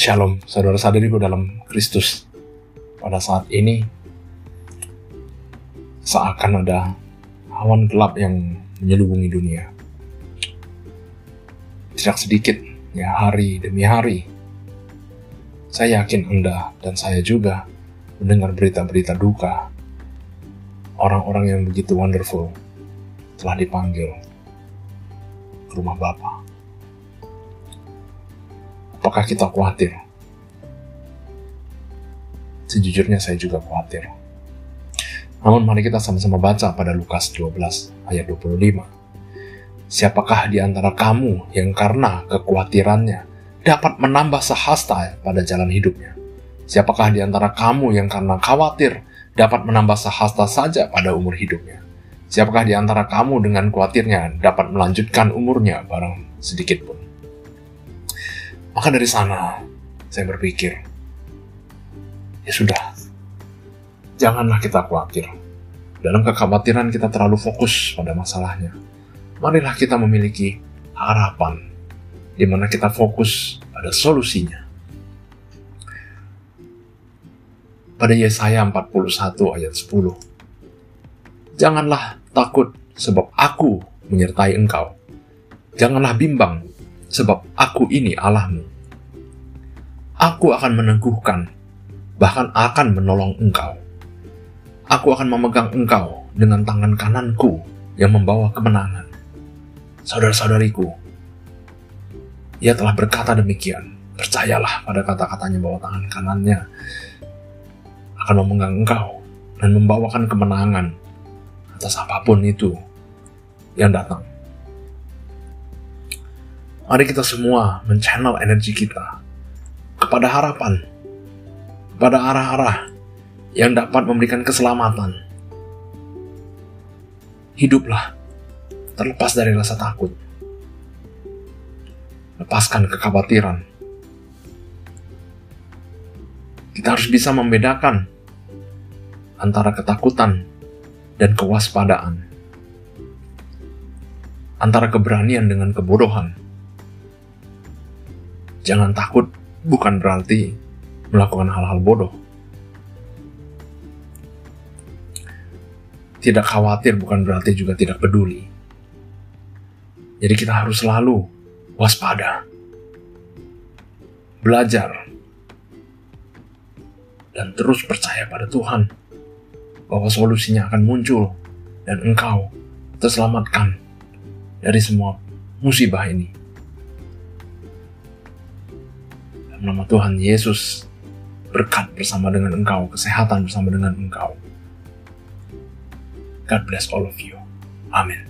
Shalom, saudara-saudariku dalam Kristus. Pada saat ini, seakan ada awan gelap yang menyelubungi dunia. Tidak sedikit, ya hari demi hari, saya yakin Anda dan saya juga mendengar berita-berita duka. Orang-orang yang begitu wonderful telah dipanggil ke rumah Bapa. Apakah kita khawatir? Sejujurnya saya juga khawatir. Namun mari kita sama-sama baca pada Lukas 12 ayat 25. Siapakah di antara kamu yang karena kekhawatirannya dapat menambah sehasta pada jalan hidupnya? Siapakah di antara kamu yang karena khawatir dapat menambah sehasta saja pada umur hidupnya? Siapakah di antara kamu dengan khawatirnya dapat melanjutkan umurnya barang sedikit pun? Maka dari sana, saya berpikir, ya sudah, janganlah kita khawatir. Dalam kekhawatiran kita terlalu fokus pada masalahnya. Marilah kita memiliki harapan, di mana kita fokus pada solusinya. Pada Yesaya 41 ayat 10, Janganlah takut sebab aku menyertai engkau. Janganlah bimbang sebab aku ini Allahmu. Aku akan meneguhkan, bahkan akan menolong engkau. Aku akan memegang engkau dengan tangan kananku yang membawa kemenangan. Saudara-saudariku, ia telah berkata demikian. Percayalah pada kata-katanya bahwa tangan kanannya akan memegang engkau dan membawakan kemenangan atas apa pun itu yang datang. Mari kita semua men-channel energi kita kepada harapan, kepada arah-arah yang dapat memberikan keselamatan. Hiduplah terlepas dari rasa takut. Lepaskan kekhawatiran. Kita harus bisa membedakan antara ketakutan dan kewaspadaan, antara keberanian dengan kebodohan Jangan takut bukan berarti melakukan hal-hal bodoh. Tidak khawatir bukan berarti juga tidak peduli. Jadi kita harus selalu waspada. Belajar. Dan terus percaya pada Tuhan. Bahwa solusinya akan muncul. Dan engkau terselamatkan dari semua musibah ini. Nama Tuhan Yesus berkat bersama dengan engkau, kesehatan bersama dengan engkau. God bless all of you. Amin.